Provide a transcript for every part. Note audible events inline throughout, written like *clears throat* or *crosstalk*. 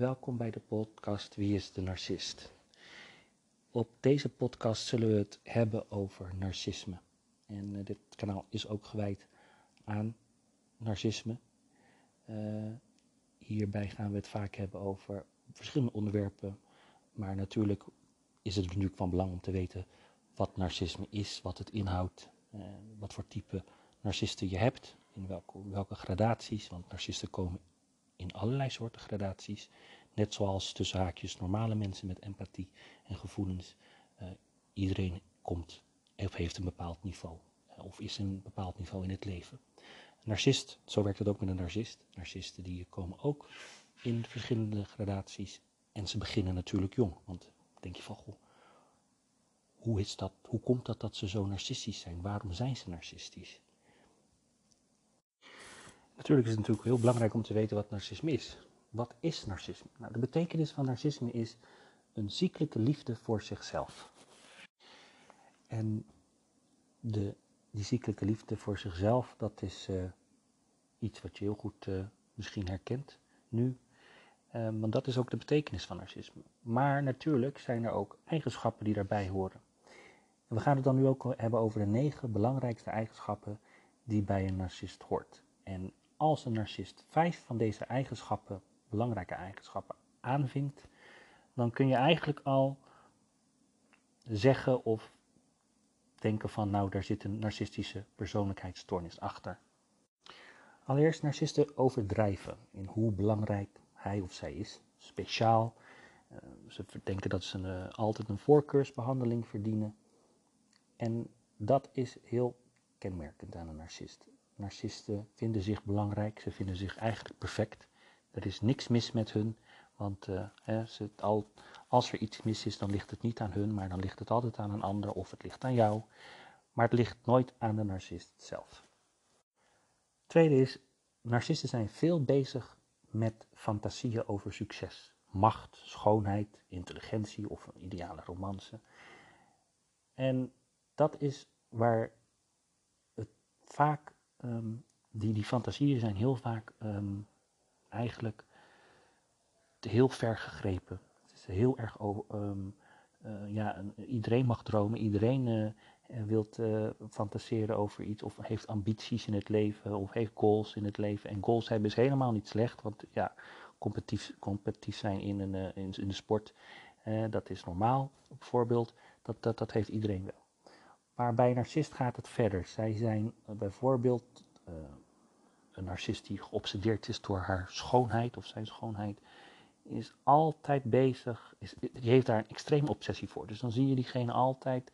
welkom bij de podcast Wie is de narcist? Op deze podcast zullen we het hebben over narcisme. En uh, dit kanaal is ook gewijd aan narcisme. Uh, hierbij gaan we het vaak hebben over verschillende onderwerpen. Maar natuurlijk is het natuurlijk van belang om te weten wat narcisme is, wat het inhoudt, uh, wat voor type narcisten je hebt, in welke, welke gradaties. Want narcisten komen in allerlei soorten gradaties. Net zoals tussen haakjes normale mensen met empathie en gevoelens. Uh, iedereen komt of heeft een bepaald niveau. Uh, of is een bepaald niveau in het leven. Narcist, zo werkt het ook met een narcist. Narcisten die komen ook in verschillende gradaties. En ze beginnen natuurlijk jong. Want denk je van, goh, hoe is dat? Hoe komt dat dat ze zo narcistisch zijn? Waarom zijn ze narcistisch? Natuurlijk is het natuurlijk heel belangrijk om te weten wat narcisme is. Wat is narcisme? Nou, de betekenis van narcisme is een ziekelijke liefde voor zichzelf. En de, die ziekelijke liefde voor zichzelf, dat is uh, iets wat je heel goed uh, misschien herkent nu. Uh, want dat is ook de betekenis van narcisme. Maar natuurlijk zijn er ook eigenschappen die daarbij horen. En we gaan het dan nu ook hebben over de negen belangrijkste eigenschappen die bij een narcist hoort. En als een narcist vijf van deze eigenschappen, belangrijke eigenschappen, aanvinkt, dan kun je eigenlijk al zeggen of denken van nou, daar zit een narcistische persoonlijkheidsstoornis achter. Allereerst, narcisten overdrijven in hoe belangrijk hij of zij is, speciaal. Uh, ze denken dat ze uh, altijd een voorkeursbehandeling verdienen. En dat is heel kenmerkend aan een narcist. Narcisten vinden zich belangrijk, ze vinden zich eigenlijk perfect. Er is niks mis met hun, want uh, hè, als er iets mis is, dan ligt het niet aan hun, maar dan ligt het altijd aan een ander of het ligt aan jou. Maar het ligt nooit aan de narcist zelf. Tweede is, narcisten zijn veel bezig met fantasieën over succes. Macht, schoonheid, intelligentie of een ideale romance. En dat is waar het vaak um, die, die fantasieën zijn heel vaak um, eigenlijk heel ver gegrepen. Het is heel erg, um, uh, ja, iedereen mag dromen, iedereen uh, wil uh, fantaseren over iets of heeft ambities in het leven of heeft goals in het leven. En goals hebben is helemaal niet slecht, want ja, competitief, competitief zijn in, een, in, in de sport, dat is normaal bijvoorbeeld, dat, dat, dat heeft iedereen wel. Maar bij een narcist gaat het verder. Zij zijn uh, bijvoorbeeld uh, een narcist die geobsedeerd is door haar schoonheid of zijn schoonheid, is altijd bezig, is, die heeft daar een extreme obsessie voor. Dus dan zie je diegene altijd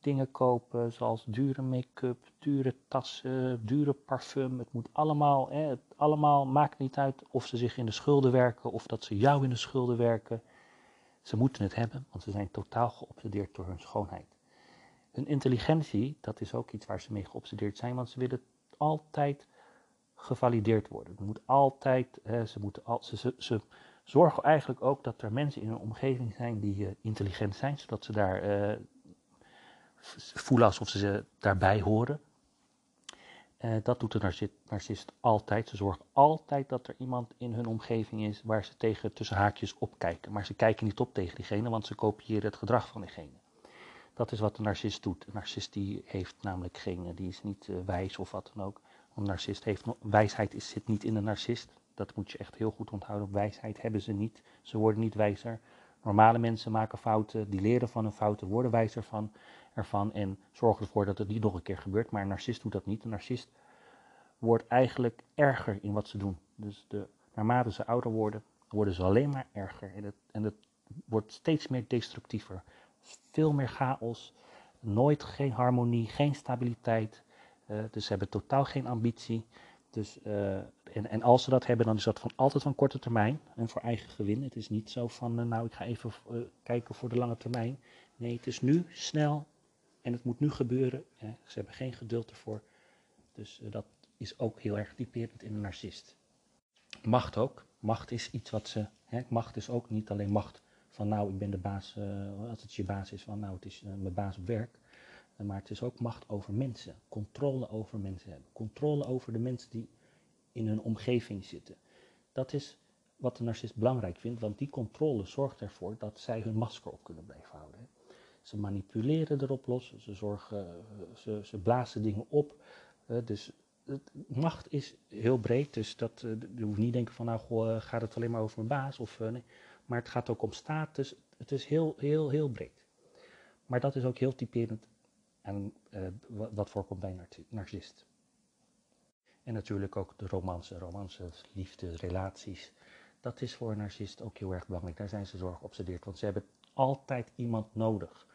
dingen kopen zoals dure make-up, dure tassen, dure parfum. Het moet allemaal, hè, het allemaal maakt niet uit of ze zich in de schulden werken of dat ze jou in de schulden werken. Ze moeten het hebben, want ze zijn totaal geobsedeerd door hun schoonheid. Hun intelligentie, dat is ook iets waar ze mee geobsedeerd zijn, want ze willen altijd gevalideerd worden. Moet altijd, hè, ze, moeten ze, ze, zorgen eigenlijk ook dat er mensen in hun omgeving zijn die uh, intelligent zijn, zodat ze daar uh, voelen alsof ze daarbij horen. Uh, dat doet de narcist, narcist altijd. Ze zorgen altijd dat er iemand in hun omgeving is waar ze tegen tussen haakjes opkijken. Maar ze kijken niet op tegen diegene, want ze kopiëren het gedrag van diegene. Dat is wat een narcist doet. Een narcist die heeft namelijk geen, die is niet uh, wijs of wat dan ook. Een narcist heeft, wijsheid is, zit niet in een narcist. Dat moet je echt heel goed onthouden. Wijsheid hebben ze niet. Ze worden niet wijzer. Normale mensen maken fouten, die leren van hun fouten, worden wijzer van, ervan en zorgen ervoor dat het niet nog een keer gebeurt. Maar een narcist doet dat niet. Een narcist wordt eigenlijk erger in wat ze doen. Dus de, naarmate ze ouder worden, worden ze alleen maar erger. En het, en het wordt steeds meer destructiever veel meer chaos, nooit geen harmonie, geen stabiliteit. Uh, dus ze hebben totaal geen ambitie. Dus, uh, en, en, als ze dat hebben, dan is dat van altijd van korte termijn en voor eigen gewin. Het is niet zo van, uh, nou, ik ga even kijken voor de lange termijn. Nee, het is nu snel en het moet nu gebeuren. ze hebben geen geduld ervoor. Dus dat is ook heel erg typerend in een narcist. Macht ook. Macht is iets wat ze. Hè, macht is ook niet alleen macht van nou, ik ben de baas, uh, als het je baas is, van nou, het is uh, mijn baas op werk. Uh, maar het is ook macht over mensen, controle over mensen hebben, controle over de mensen die in hun omgeving zitten. Dat is wat de narcist belangrijk vindt, want die controle zorgt ervoor dat zij hun masker op kunnen blijven houden. Ze manipuleren erop los, ze, zorgen, ze, ze blazen dingen op. dus macht is heel breed, dus dat, je hoeft niet denken van nou goh, gaat het alleen maar over mijn baas. Of, nee. Maar het gaat ook om status, het is heel, heel, heel breed. Maar dat is ook heel typerend en wat voorkomt bij een narcist. En natuurlijk ook de romance, romances, liefde, relaties. Dat is voor een narcist ook heel erg belangrijk. Daar zijn ze zorg geobsedeerd, want ze hebben altijd iemand nodig.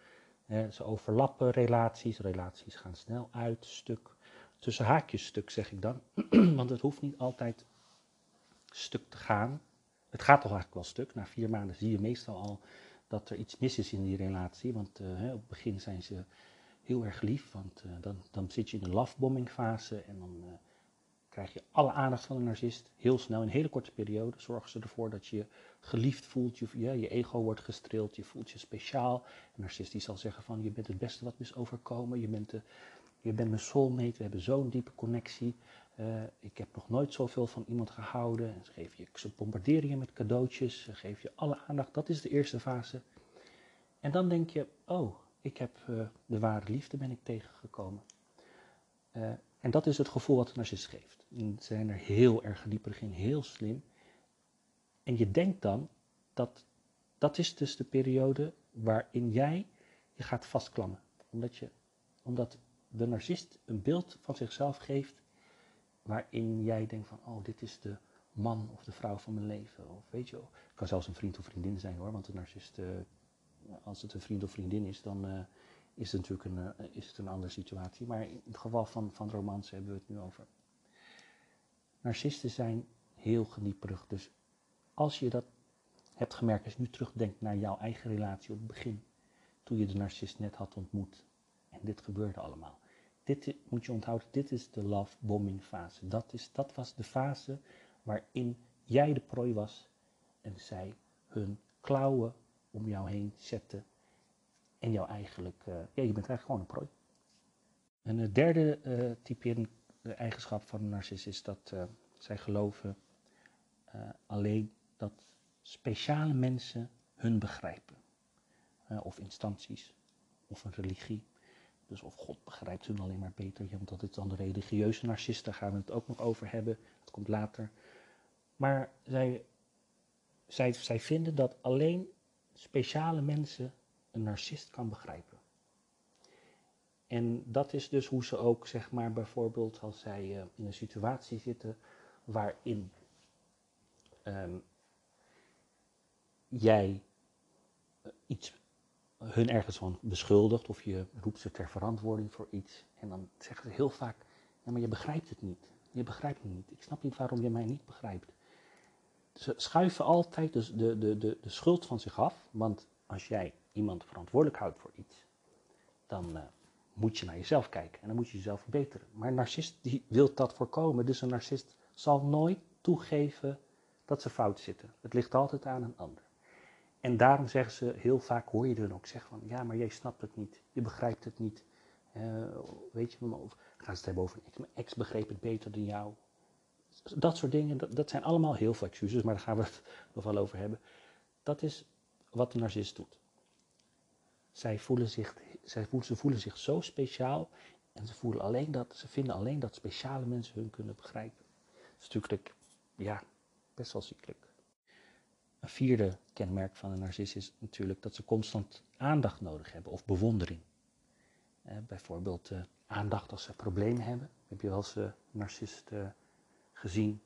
ze overlappen relaties, relaties gaan snel uit, stuk. Tussen haakjes stuk zeg ik dan, *clears throat* want het hoeft niet altijd stuk te gaan. Het gaat toch eigenlijk wel stuk. Na vier maanden zie je meestal al dat er iets mis is in die relatie. Want uh, op het begin zijn ze heel erg lief, want uh, dan, dan zit je in de lovebombing fase en dan... Uh, krijg je alle aandacht van de narcist heel snel, in een hele korte periode. Zorgen ze ervoor dat je je geliefd voelt, je, ja, je ego wordt gestreeld, je voelt je speciaal. Een narcist die zal zeggen van, je bent het beste wat me is overkomen, je bent, de, je bent mijn soulmate, we hebben zo'n diepe connectie. Uh, ik heb nog nooit zoveel van iemand gehouden. En ze, geven je, bombarderen je met cadeautjes, ze geven je alle aandacht. Dat is de eerste fase. En dan denk je, oh, ik heb uh, de ware liefde ben ik tegengekomen. Uh, en dat is het gevoel wat de narcist geeft. Ze zijn er heel erg dieper in, heel slim. En je denkt dan dat dat is dus de periode waarin jij je gaat vastklammen. Omdat, je, omdat de narcist een beeld van zichzelf geeft waarin jij denkt van, oh, dit is de man of de vrouw van mijn leven. Of weet je het kan zelfs een vriend of vriendin zijn hoor, want de narcist, uh, als het een vriend of vriendin is, dan... Uh, is het natuurlijk een, eh, is het een andere situatie. Maar in het geval van, van romance hebben we het nu over. Narcisten zijn heel genieperig. Dus als je dat hebt gemerkt, als je nu terugdenkt naar jouw eigen relatie op het begin, toen je de narcist net had ontmoet, en dit gebeurde allemaal. Dit moet je onthouden, dit is de love bombing fase. Dat, is, dat was de fase waarin jij de prooi was en zij hun klauwen om jou heen zetten en jou eigenlijk, uh, ja, je bent eigenlijk gewoon een prooi. En het derde uh, typerende eigenschap van een narcist is dat zij geloven alleen dat speciale mensen hun begrijpen. of instanties, of een religie. Dus of God begrijpt hun alleen maar beter. Ja, want dat is dan de religieuze narcist, daar gaan we het ook nog over hebben. Dat komt later. Maar zij, zij, zij vinden dat alleen speciale mensen een narcist kan begrijpen. En dat is dus hoe ze ook, zeg maar, bijvoorbeeld als zij uh, in een situatie zitten waarin um, jij uh, iets, hun ergens van beschuldigt of je roept ze ter verantwoording voor iets. En dan zeggen ze heel vaak, maar je begrijpt het niet. Je begrijpt me niet. Ik snap niet waarom je mij niet begrijpt. Ze schuiven altijd de, de, de, de, de schuld van zich af, want als jij iemand verantwoordelijk houdt voor iets, dan uh, moet je naar jezelf kijken en dan moet je jezelf verbeteren. Maar een narcist die wil dat voorkomen, dus een narcist zal nooit toegeven dat ze fout zitten. Het ligt altijd aan een ander. En daarom zeggen ze heel vaak, hoor je dan ook zeggen van, ja, maar jij snapt het niet, je begrijpt het niet. Uh, weet je, of gaan ze het hebben over een mijn ex begreep het beter dan jou. Dat soort dingen, dat, zijn allemaal heel veel excuses, maar daar gaan we het *laughs* nog wel over hebben. Dat is wat een narcist doet. Zij voelen zich, zij voelen, ze voelen zich zo speciaal en ze, voelen alleen dat, ze vinden alleen dat speciale mensen hun kunnen begrijpen. Dat is natuurlijk, ja, best wel ziekelijk. Een vierde kenmerk van een narcist is natuurlijk dat ze constant aandacht nodig hebben of bewondering. Eh, bijvoorbeeld eh, aandacht als ze problemen hebben. Heb je wel eens uh, narcisten gezien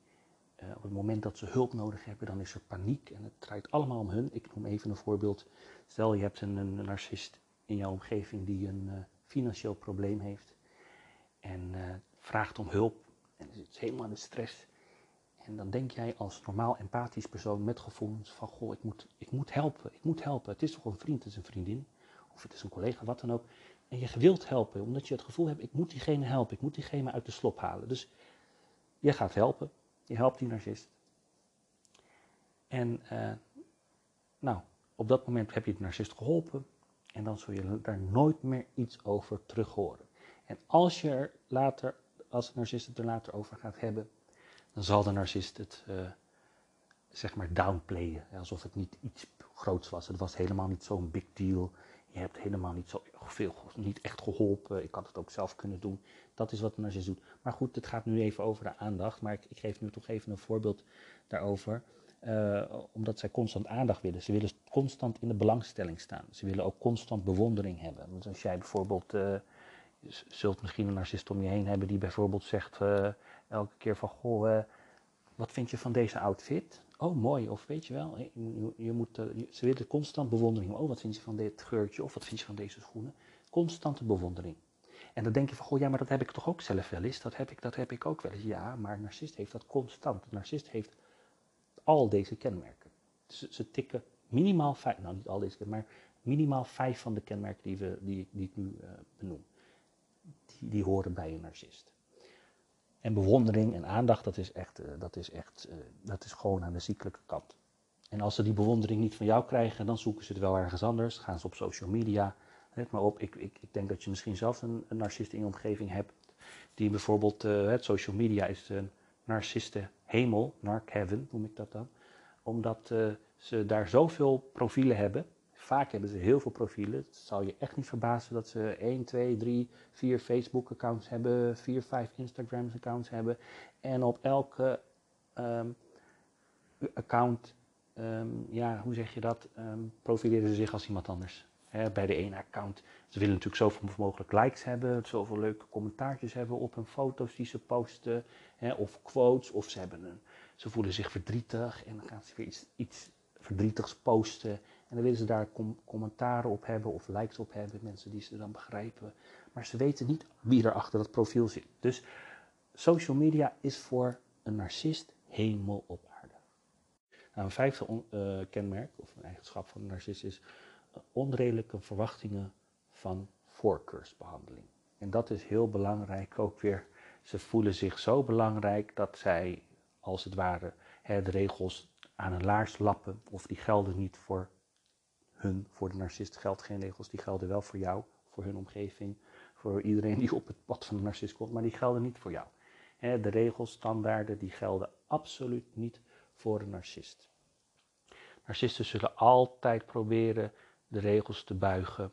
uh, op het moment dat ze hulp nodig hebben, dan is er paniek en het draait allemaal om hun. Ik noem even een voorbeeld. Stel je hebt een, een narcist in jouw omgeving die een financieel probleem heeft en vraagt om hulp en is helemaal in stress. En dan denk jij als normaal empathisch persoon met gevoelens van, goh, ik moet, ik moet helpen, ik moet helpen. Het is toch een vriend, het is een vriendin, of het is een collega, wat dan ook. En je wilt helpen, omdat je het gevoel hebt, ik moet diegene helpen, ik moet diegene uit de slop halen. Dus je gaat helpen, je helpt die narcist. En uh, nou, op dat moment heb je de narcist geholpen en dan zul je daar nooit meer iets over terug horen. En als je er later, als de narcist het er later over gaat hebben, dan zal de narcist het uh, zeg maar downplayen. Alsof het niet iets groots was. Het was helemaal niet zo'n big deal. Je hebt helemaal niet zo veel, niet echt geholpen. Ik had het ook zelf kunnen doen. Dat is wat een narcist doet. Maar goed, het gaat nu even over de aandacht. Maar ik, ik geef nu toch even een voorbeeld daarover. Uh, omdat zij constant aandacht willen. Ze willen constant in de belangstelling staan. Ze willen ook constant bewondering hebben. Want als jij bijvoorbeeld, uh, zult misschien een narcist om je heen hebben die bijvoorbeeld zegt elke keer van, goh, wat vind je van deze outfit? Oh, mooi. Of weet je wel, je, moet, ze willen constant bewondering. Oh, wat vind je van dit geurtje? Of wat vind je van deze schoenen? Constante bewondering. En dan denk je van, goh, ja, maar dat heb ik toch ook zelf wel eens? Dat heb ik, dat heb ik ook wel eens. Ja, maar een narcist heeft dat constant. Een narcist heeft al deze kenmerken. Ze, ze tikken minimaal vijf, nou niet al deze kenmerken, maar minimaal vijf van de kenmerken die, we, die, die ik nu uh, benoem. Die, die horen bij een narcist. En bewondering en aandacht, dat is echt, uh, dat is echt, uh, dat is gewoon aan de ziekelijke kant. En als ze die bewondering niet van jou krijgen, dan zoeken ze het wel ergens anders. Gaan ze op social media. Let maar op, ik, ik, ik denk dat je misschien zelf een, narcist in je omgeving hebt. Die bijvoorbeeld, het social media is een narcisten hemel, narc heaven noem ik dat dan. Omdat uh, ze daar zoveel profielen hebben. Vaak hebben ze heel veel profielen. Het zal je echt niet verbazen dat ze 1, 2, 3, 4 Facebook-accounts hebben, 4, 5 Instagram-accounts hebben. En op elke um, account, um, ja, hoe zeg je dat, um, profileren ze zich als iemand anders. Bij de ene account. Ze willen natuurlijk zoveel mogelijk likes hebben, zoveel leuke commentaartjes hebben op hun foto's die ze posten, he, of quotes, of ze, hebben een, ze voelen zich verdrietig en dan gaan ze weer iets, iets verdrietigs posten. En dan willen ze daar com commentaren op hebben of likes op hebben, mensen die ze dan begrijpen. Maar ze weten niet wie er achter dat profiel zit. Dus social media is voor een narcist hemel op aarde. Nou, een vijfde uh, kenmerk of een eigenschap van een narcist is onredelijke verwachtingen van voorkeursbehandeling. En dat is heel belangrijk ook weer. Ze voelen zich zo belangrijk dat zij, als het ware, de regels aan een laars lappen. Of die gelden niet voor hun, voor de narcist geldt geen regels. Die gelden wel voor jou, voor hun omgeving, voor iedereen die op het pad van de narcist komt. Maar die gelden niet voor jou. De regels, standaarden, die gelden absoluut niet voor een narcist. Narcisten zullen altijd proberen de regels te buigen.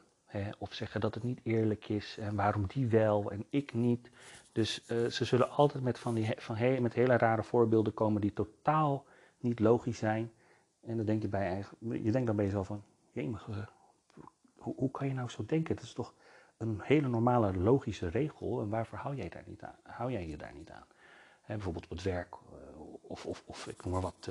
Of zeggen dat het niet eerlijk is en waarom die wel en ik niet. Dus uh, ze zullen altijd met, van die, van he, met hele rare voorbeelden komen die totaal niet logisch zijn. En dan denk je bij je denkt dan bij jezelf van, jemig, uh, hoe, hoe kan je nou zo denken? Het is toch een hele normale logische regel en waarvoor hou jij, daar niet aan, hou jij je daar niet aan? Hè, bijvoorbeeld op het werk uh, of, of, of ik noem maar wat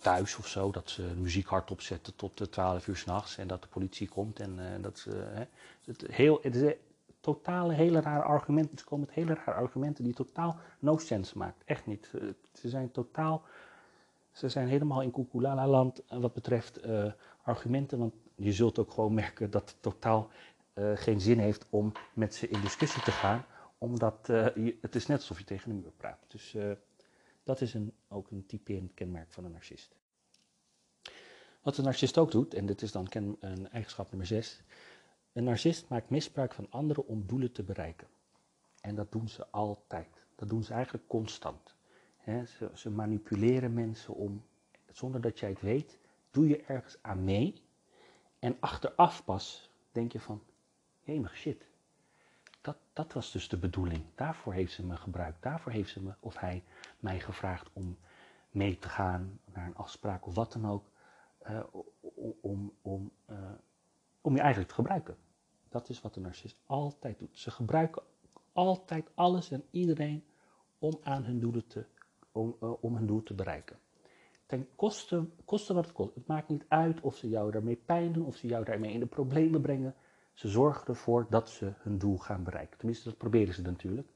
thuis of zo, dat ze muziek hardop zetten tot 12 uur s'nachts en dat de politie komt en dat ze. Het, heel, het is totale, hele rare argumenten. Ze komen met hele rare argumenten die totaal no sense maakt. Echt niet. Eh, ze zijn totaal. Ze zijn helemaal in Kukulala-land wat betreft uh, argumenten, want je zult ook gewoon merken dat het totaal uh, geen zin heeft om met ze in discussie te gaan, omdat het is net alsof je tegen een muur praat. Dus dat is een, ook een typerend kenmerk van een narcist. Wat een narcist ook doet, en dit is dan ken, een eigenschap nummer 6. Een narcist maakt misbruik van anderen om doelen te bereiken. En dat doen ze altijd. Dat doen ze eigenlijk constant. Ze, ze, manipuleren mensen om, zonder dat jij het weet, doe je ergens aan mee. En achteraf pas denk je van, jemig shit, dat, dat was dus de bedoeling. Daarvoor heeft ze me gebruikt. Daarvoor heeft ze me, of hij, mij gevraagd om mee te gaan naar een afspraak of wat dan ook. Uh, om, om, uh, om je eigenlijk te gebruiken. Dat is wat een narcist altijd doet. Ze gebruiken altijd alles en iedereen om aan hun doelen te, om, hun doel te bereiken. Ten koste, wat het kost. Het maakt niet uit of ze jou daarmee pijn doen, of ze jou daarmee in de problemen brengen. Ze zorgen ervoor dat ze hun doel gaan bereiken. Tenminste, dat proberen ze natuurlijk.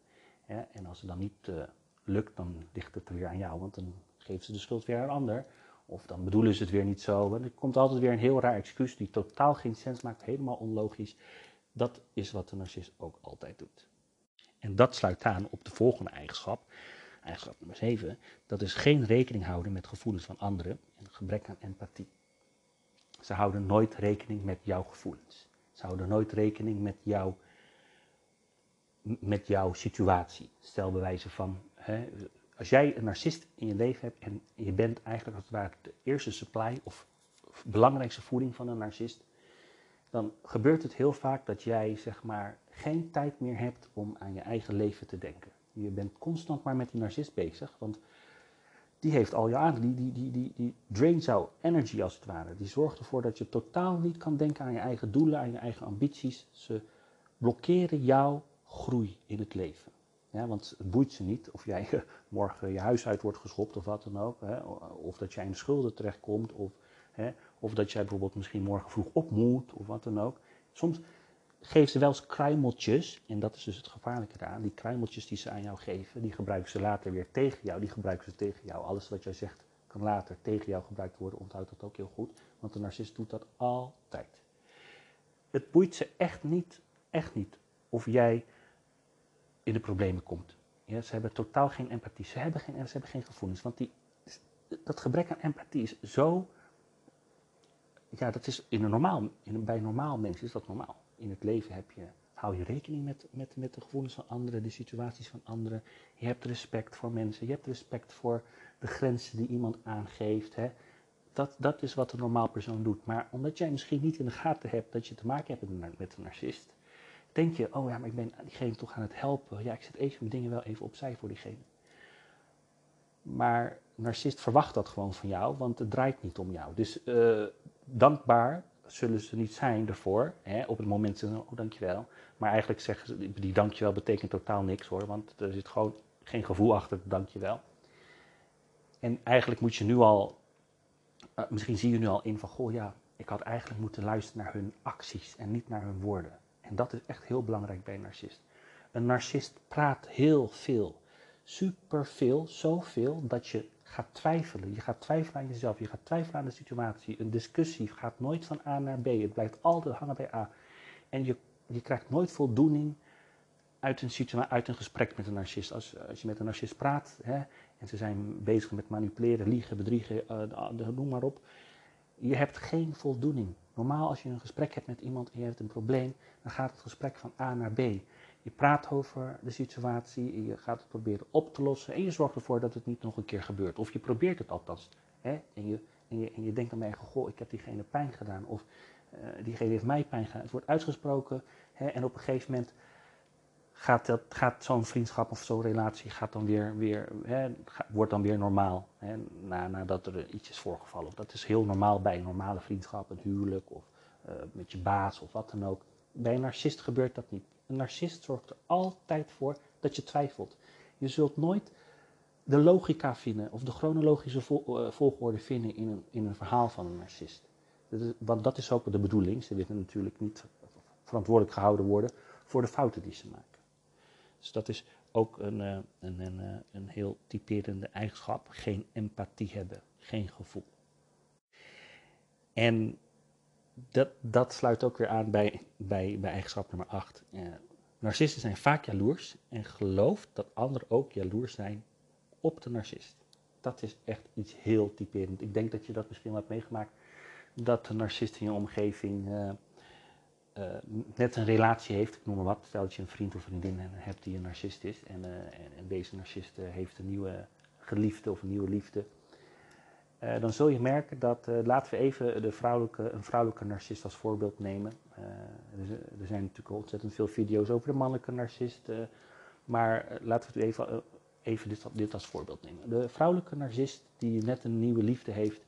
En als het dan niet uh, lukt, dan ligt het weer aan jou, want dan geven ze de schuld weer aan een ander. Of dan bedoelen ze het weer niet zo. En er komt altijd weer een heel raar excuus die totaal geen sens maakt, helemaal onlogisch. Dat is wat de narcist ook altijd doet. En dat sluit aan op de volgende eigenschap, eigenschap nummer 7. Dat is geen rekening houden met gevoelens van anderen en gebrek aan empathie. Ze houden nooit rekening met jouw gevoelens. Ze houden nooit rekening met, jou, met jouw situatie. Stel bij wijze van, hè, als jij een narcist in je leven hebt en je bent eigenlijk als het ware de eerste supply of belangrijkste voeding van een narcist, dan gebeurt het heel vaak dat jij zeg maar geen tijd meer hebt om aan je eigen leven te denken. Je bent constant maar met die narcist bezig, want die heeft al je aan, die, die, die, die, die draint jouw energy als het ware. Die zorgt ervoor dat je totaal niet kan denken aan je eigen doelen, aan je eigen ambities. Ze blokkeren jouw groei in het leven. Ja, want het boeit ze niet of jij *laughs* morgen je huis uit wordt geschopt of wat dan ook. Hè, of dat jij in de schulden terechtkomt. Of, hè, of dat jij bijvoorbeeld misschien morgen vroeg op moet of wat dan ook. Soms geven ze wel eens kruimeltjes. En dat is dus het gevaarlijke eraan. Die kruimeltjes die ze aan jou geven, die gebruiken ze later weer tegen jou. Die gebruiken ze tegen jou. Alles wat jij zegt kan later tegen jou gebruikt worden. Onthoud dat ook heel goed. Want de narcist doet dat altijd. Het boeit ze echt niet, echt niet of jij in de problemen komt. Ja, ze hebben totaal geen empathie. Ze hebben geen, ze hebben geen gevoelens. Want die, dat gebrek aan empathie is zo. Ja, dat is in een normaal, in bij normaal mensen is dat normaal. In het leven heb je, hou je rekening met, met, met de gevoelens van anderen, de situaties van anderen. Je hebt respect voor mensen. Je hebt respect voor de grenzen die iemand aangeeft. Hè. Dat, dat is wat een normaal persoon doet. Maar omdat jij misschien niet in de gaten hebt dat je te maken hebt met een, narcist denk je, oh ja, maar ik ben diegene toch aan het helpen. Ja, ik zet even mijn dingen wel even opzij voor diegene. Maar narcist verwacht dat gewoon van jou, want het draait niet om jou. Dus uh, dankbaar zullen ze niet zijn ervoor. Hè, op het moment ze oh dankjewel. Maar eigenlijk zeggen ze, die dankjewel betekent totaal niks hoor, want er zit gewoon geen gevoel achter dankjewel. En eigenlijk moet je nu al, uh, misschien zie je nu al in van, goh ja, ik had eigenlijk moeten luisteren naar hun acties en niet naar hun woorden. En dat is echt heel belangrijk bij een narcist. Een narcist praat heel veel. Superveel, zoveel dat je gaat twijfelen. Je gaat twijfelen aan jezelf, je gaat twijfelen aan de situatie. Een discussie gaat nooit van A naar B. Het blijft altijd hangen bij A. En je, je krijgt nooit voldoening uit een, uit een gesprek met een narcist. Als, als je met een narcist praat hè, en ze zijn bezig met manipuleren, liegen, bedriegen, uh, noem maar op. Je hebt geen voldoening. Normaal als je een gesprek hebt met iemand en je hebt een probleem, dan gaat het gesprek van A naar B. Je praat over de situatie, je gaat het proberen op te lossen en je zorgt ervoor dat het niet nog een keer gebeurt. Of je probeert het althans. Hè? En, je, en, je, en je denkt dan bij goh, ik heb diegene pijn gedaan. Of uh, diegene heeft mij pijn gedaan. Het wordt uitgesproken hè? en op een gegeven moment gaat, dat, gaat zo'n vriendschap of zo'n relatie gaat dan weer, weer, hè, wordt dan weer normaal. Hè, na, nadat er iets is voorgevallen. Dat is heel normaal bij een normale vriendschap, een huwelijk of uh, met je baas of wat dan ook. Bij een narcist gebeurt dat niet. Een narcist zorgt er altijd voor dat je twijfelt. Je zult nooit de logica vinden of de chronologische uh, volgorde vinden in een, in een verhaal van een narcist. want dat is ook de bedoeling. Ze willen natuurlijk niet verantwoordelijk gehouden worden voor de fouten die ze maken. Dus dat is ook een, uh, een, een, uh, een heel typerende eigenschap. Geen empathie hebben, geen gevoel. En dat, dat sluit ook weer aan bij, bij, bij eigenschap nummer 8. Uh, narcisten zijn vaak jaloers en gelooft dat anderen ook jaloers zijn op de narcist. Dat is echt iets heel typerend. Ik denk dat je dat misschien wel hebt meegemaakt. Dat de narcist in je omgeving uh, net een relatie heeft, ik noem maar wat, stel dat je een vriend of vriendin hebt die een narcist is en, uh, en, deze narcist heeft een nieuwe geliefde of een nieuwe liefde, dan zul je merken dat, laten we even de vrouwelijke, een vrouwelijke narcist als voorbeeld nemen. Er, er, zijn natuurlijk ontzettend veel video's over de mannelijke narcist, maar laten we even, even dit, dit als voorbeeld nemen. De vrouwelijke narcist die net een nieuwe liefde heeft,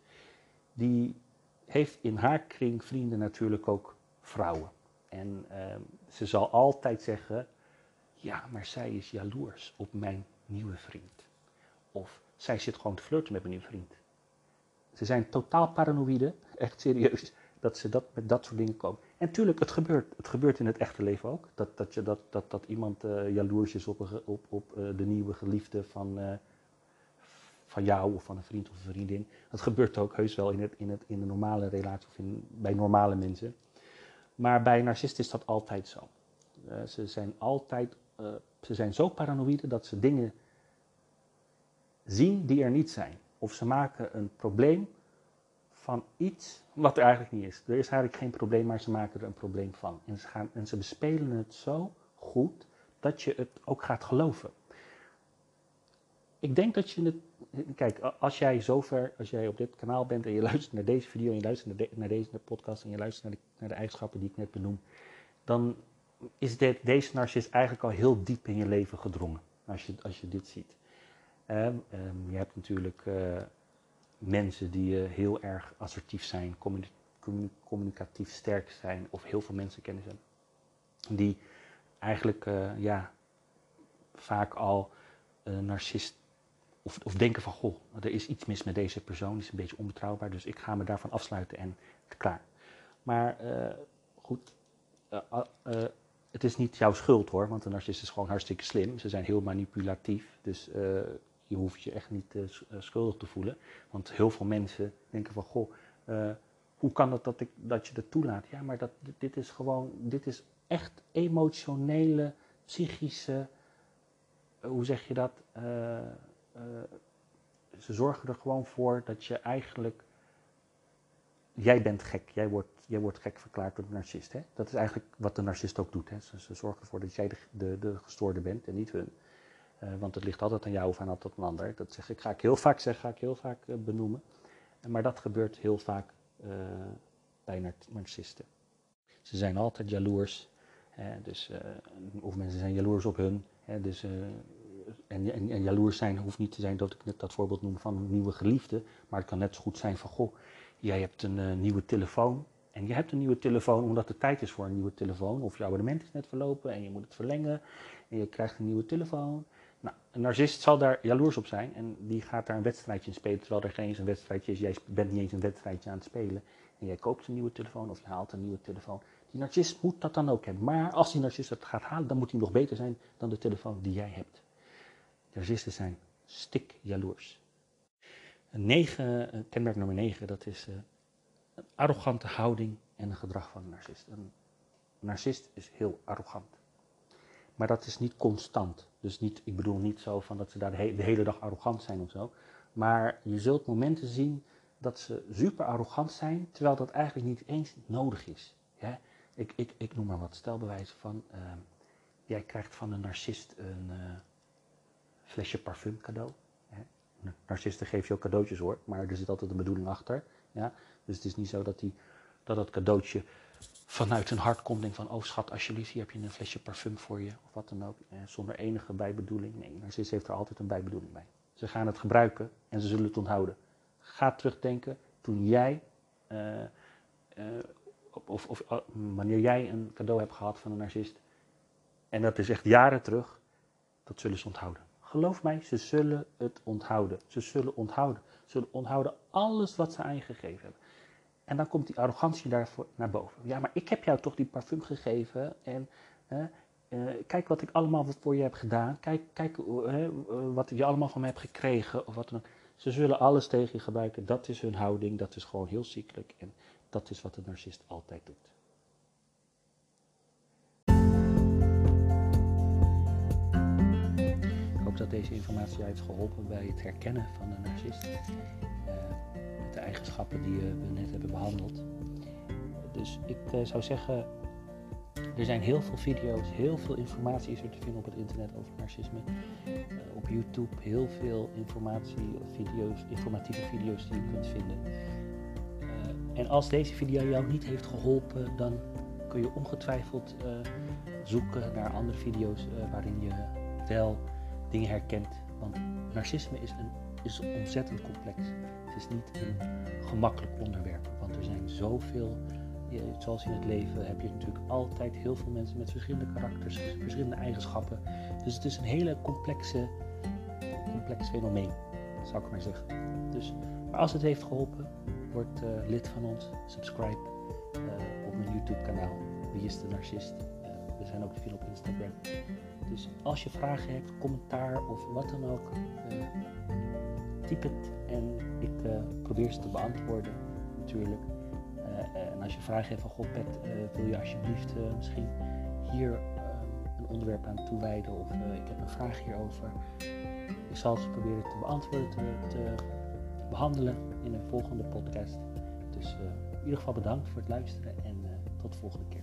die heeft in haar kring vrienden natuurlijk ook vrouwen. En uh, ze zal altijd zeggen: Ja, maar zij is jaloers op mijn nieuwe vriend. Of zij zit gewoon te flirten met mijn nieuwe vriend. Ze zijn totaal paranoïde, echt serieus, dat ze dat, met dat soort dingen komen. En tuurlijk, het gebeurt. Het gebeurt in het echte leven ook. Dat, dat, je, dat, dat, dat iemand uh, jaloers is op, op, op uh, de nieuwe geliefde van, uh, van jou of van een vriend of een vriendin. Dat gebeurt ook heus wel in, het, in, het, in de normale relatie of in, bij normale mensen. Maar bij narcisten is dat altijd zo. Ze zijn altijd, ze zijn zo paranoïde dat ze dingen zien die er niet zijn. Of ze maken een probleem van iets wat er eigenlijk niet is. Er is eigenlijk geen probleem, maar ze maken er een probleem van. En ze, gaan, en ze bespelen het zo goed dat je het ook gaat geloven. ik denk dat je het. Kijk, als jij zover, als jij op dit kanaal bent en je luistert naar deze video en je luistert naar, naar deze podcast en je luistert naar de, naar de, eigenschappen die ik net benoem, dan is deze narcist eigenlijk al heel diep in je leven gedrongen. Als je, als je dit ziet. Um, je hebt natuurlijk uh, mensen die uh, heel erg assertief zijn, communicatief sterk zijn of heel veel mensen kennen ze. Die eigenlijk uh, ja, vaak al narcist of, of, denken van goh, er is iets mis met deze persoon, die is een beetje onbetrouwbaar, dus ik ga me daarvan afsluiten en klaar. Maar goed, het is niet jouw schuld hoor, want een narcist is gewoon hartstikke slim. Ze zijn heel manipulatief, dus je hoeft je echt niet uh, schuldig te voelen. Want heel veel mensen denken van, goh, uh, hoe kan het dat, ik, dat je dat toelaat? Ja, maar dat, dit is gewoon, dit is echt emotionele, psychische, hoe zeg je dat? ze zorgen er gewoon voor dat je eigenlijk, jij bent gek, jij wordt, jij wordt gek verklaard door de narcist. Hè? Dat is eigenlijk wat de narcist ook doet. Hè? Ze, ze zorgen ervoor dat jij de, de, de gestoorde bent en niet hun. Uh, want het ligt altijd aan jou of aan altijd een ander. Dat zeg ik, ga ik heel vaak zeggen, ga ik heel vaak uh, benoemen. Maar dat gebeurt heel vaak uh, bij narcisten. Ze zijn altijd jaloers. dus, of mensen zijn jaloers op hun. Hè, dus, en, en, en, jaloers zijn hoeft niet te zijn dat ik net dat voorbeeld noem van een nieuwe geliefde. Maar het kan net zo goed zijn van, goh, jij hebt een nieuwe telefoon. En je hebt een nieuwe telefoon omdat het tijd is voor een nieuwe telefoon. Of je abonnement is net verlopen en je moet het verlengen. En je krijgt een nieuwe telefoon. Nou, een narcist zal daar jaloers op zijn en die gaat daar een wedstrijdje in spelen, terwijl er geen eens een wedstrijdje is. Jij bent niet eens een wedstrijdje aan het spelen en jij koopt een nieuwe telefoon of je haalt een nieuwe telefoon. Die narcist moet dat dan ook hebben. Maar als die narcist het gaat halen, dan moet hij nog beter zijn dan de telefoon die jij hebt. Narcisten zijn stik jaloers. Negen, eh, kenmerk nummer 9, dat is uh, een arrogante houding en een gedrag van een narcist. Een narcist is heel arrogant. Maar dat is niet constant. Dus niet, ik bedoel niet zo van dat ze daar de, hele dag arrogant zijn of zo. Maar je zult momenten zien dat ze super arrogant zijn, terwijl dat eigenlijk niet eens nodig is. Ik, ik, ik noem maar wat stelbewijzen van, uh, jij krijgt van een narcist een uh, flesje parfum cadeau. Narcisten geven je ook cadeautjes hoor, maar er zit altijd een bedoeling achter. Ja? Dus het is niet zo dat, die, dat dat cadeautje vanuit hun hart komt. Denk van, oh schat, alsjeblieft, hier heb je een flesje parfum voor je. Of wat dan ook. Eh, zonder enige bijbedoeling. Nee, narcist heeft er altijd een bijbedoeling bij. Ze gaan het gebruiken en ze zullen het onthouden. Ga terugdenken toen jij, uh, uh, of, of uh, wanneer jij een cadeau hebt gehad van een narcist. En dat is echt jaren terug. Dat zullen ze onthouden. Geloof mij, ze zullen het onthouden. Ze zullen onthouden. Ze zullen onthouden alles wat ze aan je gegeven hebben. En dan komt die arrogantie daar naar boven. Ja, maar ik heb jou toch die parfum gegeven en uh, kijk wat ik allemaal voor je heb gedaan. Kijk, kijk uh, wat je allemaal van me hebt gekregen. Of wat dan. Ze zullen alles tegen je gebruiken. Dat is hun houding. Dat is gewoon heel ziekelijk. En dat is wat de narcist altijd doet. Ik hoop dat deze informatie heeft geholpen bij het herkennen van de narcist de eigenschappen die we net hebben behandeld. Dus ik eh, zou zeggen, er zijn heel veel video's, heel veel informatie is er te vinden op het internet over narcisme. Uh, op YouTube heel veel informatie, video's, informatieve video's die je kunt vinden. En als deze video jou niet heeft geholpen, dan kun je ongetwijfeld zoeken naar andere video's waarin je wel dingen herkent. Want narcisme is, een, is ontzettend complex. Het is niet een gemakkelijk onderwerp, want er zijn zoveel. Zoals in het leven heb je natuurlijk altijd heel veel mensen met verschillende karakters, verschillende eigenschappen. Dus het is een hele complexe, complex fenomeen, zou ik maar zeggen. Dus, maar als het heeft geholpen, word uh, lid van ons, subscribe uh, op mijn YouTube kanaal. Wie is de narcist? Uh, we zijn ook te veel op Instagram. Dus als je vragen hebt, commentaar of wat dan ook, typ het en ik uh, probeer ze te beantwoorden natuurlijk. Uh, en als je vragen hebt van God Pet, wil je alsjeblieft misschien hier een onderwerp aan toewijden of ik heb een vraag hierover. Ik zal ze proberen te beantwoorden, te, te behandelen in een volgende podcast. Dus in ieder geval bedankt voor het luisteren en tot de volgende keer.